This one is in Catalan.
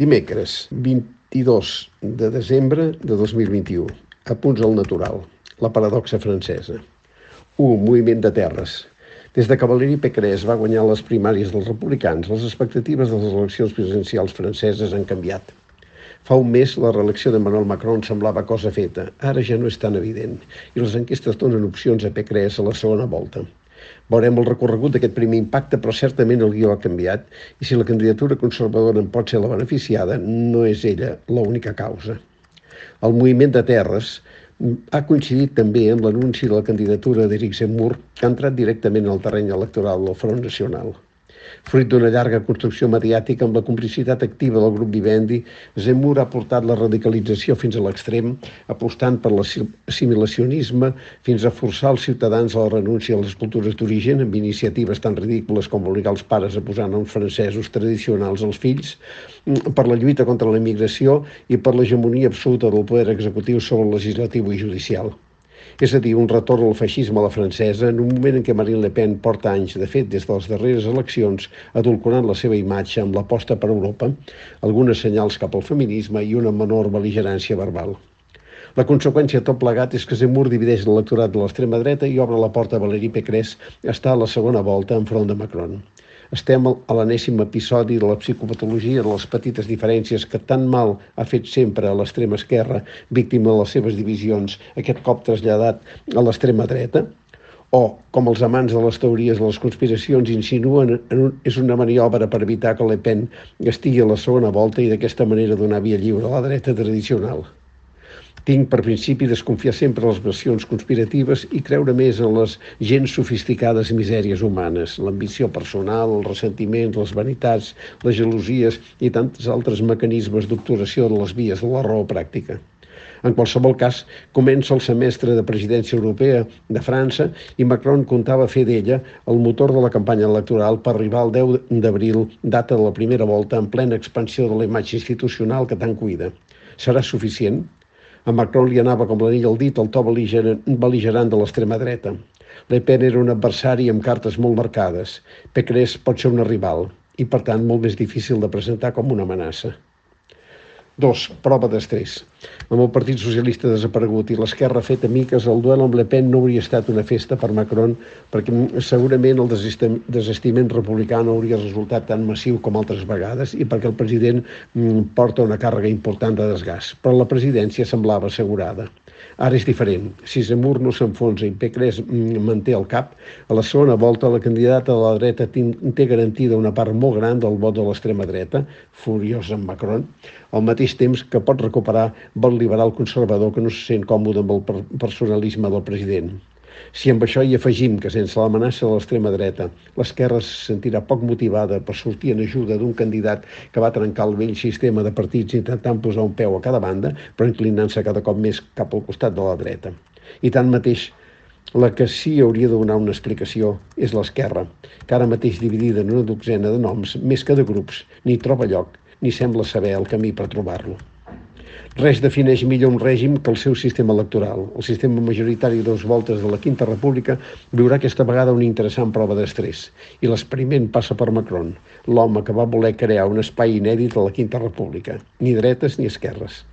Dimecres, 22 de desembre de 2021. Apunts al natural. La paradoxa francesa. 1. Moviment de terres. Des de que Valéry Pécresse va guanyar les primàries dels republicans, les expectatives de les eleccions presidencials franceses han canviat. Fa un mes la reelecció d'Emmanuel Macron semblava cosa feta. Ara ja no és tan evident i les enquestes donen opcions a Pécresse a la segona volta. Veurem el recorregut d'aquest primer impacte, però certament el guió ha canviat i si la candidatura conservadora en pot ser la beneficiada, no és ella l'única causa. El moviment de terres ha coincidit també en l'anunci de la candidatura d'Eric Zemmour, que ha entrat directament al terreny electoral del Front Nacional. Fruit d'una llarga construcció mediàtica amb la complicitat activa del grup Vivendi, Zemmour ha portat la radicalització fins a l'extrem, apostant per l'assimilacionisme fins a forçar els ciutadans a la renúncia a les cultures d'origen amb iniciatives tan ridícules com obligar els pares a posar noms francesos tradicionals als fills, per la lluita contra la immigració i per l'hegemonia absoluta del poder executiu sobre el legislatiu i judicial és a dir, un retorn al feixisme a la francesa en un moment en què Marine Le Pen porta anys, de fet, des de les darreres eleccions, adulcorant la seva imatge amb l'aposta per Europa, algunes senyals cap al feminisme i una menor beligerància verbal. La conseqüència de tot plegat és que Zemmour divideix l'electorat de l'extrema dreta i obre la porta a Valéry Pécresse està a la segona volta enfront de Macron. Estem a l'anèssim episodi de la psicopatologia de les petites diferències que tan mal ha fet sempre a l'extrema esquerra, víctima de les seves divisions, aquest cop traslladat a l'extrema dreta? O, com els amants de les teories de les conspiracions insinuen, és una maniobra per evitar que Le Pen estigui a la segona volta i d'aquesta manera donar via lliure a la dreta tradicional. Tinc per principi desconfiar sempre les versions conspiratives i creure més en les gens sofisticades misèries humanes, l'ambició personal, els ressentiments, les vanitats, les gelosies i tants altres mecanismes d'obturació de les vies de la raó pràctica. En qualsevol cas, comença el semestre de presidència europea de França i Macron comptava fer d'ella el motor de la campanya electoral per arribar al 10 d'abril, data de la primera volta, en plena expansió de la imatge institucional que tant cuida. Serà suficient? A Macron li anava com l'anell al dit el to beligerant de l'extrema dreta. Le Pen era un adversari amb cartes molt marcades. Pécresse pot ser una rival i, per tant, molt més difícil de presentar com una amenaça. 2. Prova d'estrès. Amb el Partit Socialista desaparegut i l'esquerra fet miques, el duel amb Le Pen no hauria estat una festa per Macron perquè segurament el desestiment republicà no hauria resultat tan massiu com altres vegades i perquè el president mm, porta una càrrega important de desgast. Però la presidència semblava assegurada. Ara és diferent. Si Zemmour no s'enfonsa i Pécresse mm, manté el cap, a la segona volta la candidata de la dreta té garantida una part molt gran del vot de l'extrema dreta, furiosa amb Macron, al mateix temps que pot recuperar vot liberal conservador que no se sent còmode amb el personalisme del president. Si amb això hi afegim que sense l'amenaça de l'extrema dreta l'esquerra se sentirà poc motivada per sortir en ajuda d'un candidat que va trencar el vell sistema de partits intentant posar un peu a cada banda, però inclinant-se cada cop més cap al costat de la dreta. I tanmateix, la que sí hauria de donar una explicació és l'esquerra, que ara mateix dividida en una dotzena de noms, més que de grups, ni troba lloc, ni sembla saber el camí per trobar-lo. Res defineix millor un règim que el seu sistema electoral. El sistema majoritari de dos voltes de la Quinta República viurà aquesta vegada una interessant prova d'estrès. I l'experiment passa per Macron, l'home que va voler crear un espai inèdit a la Quinta República. Ni dretes ni esquerres.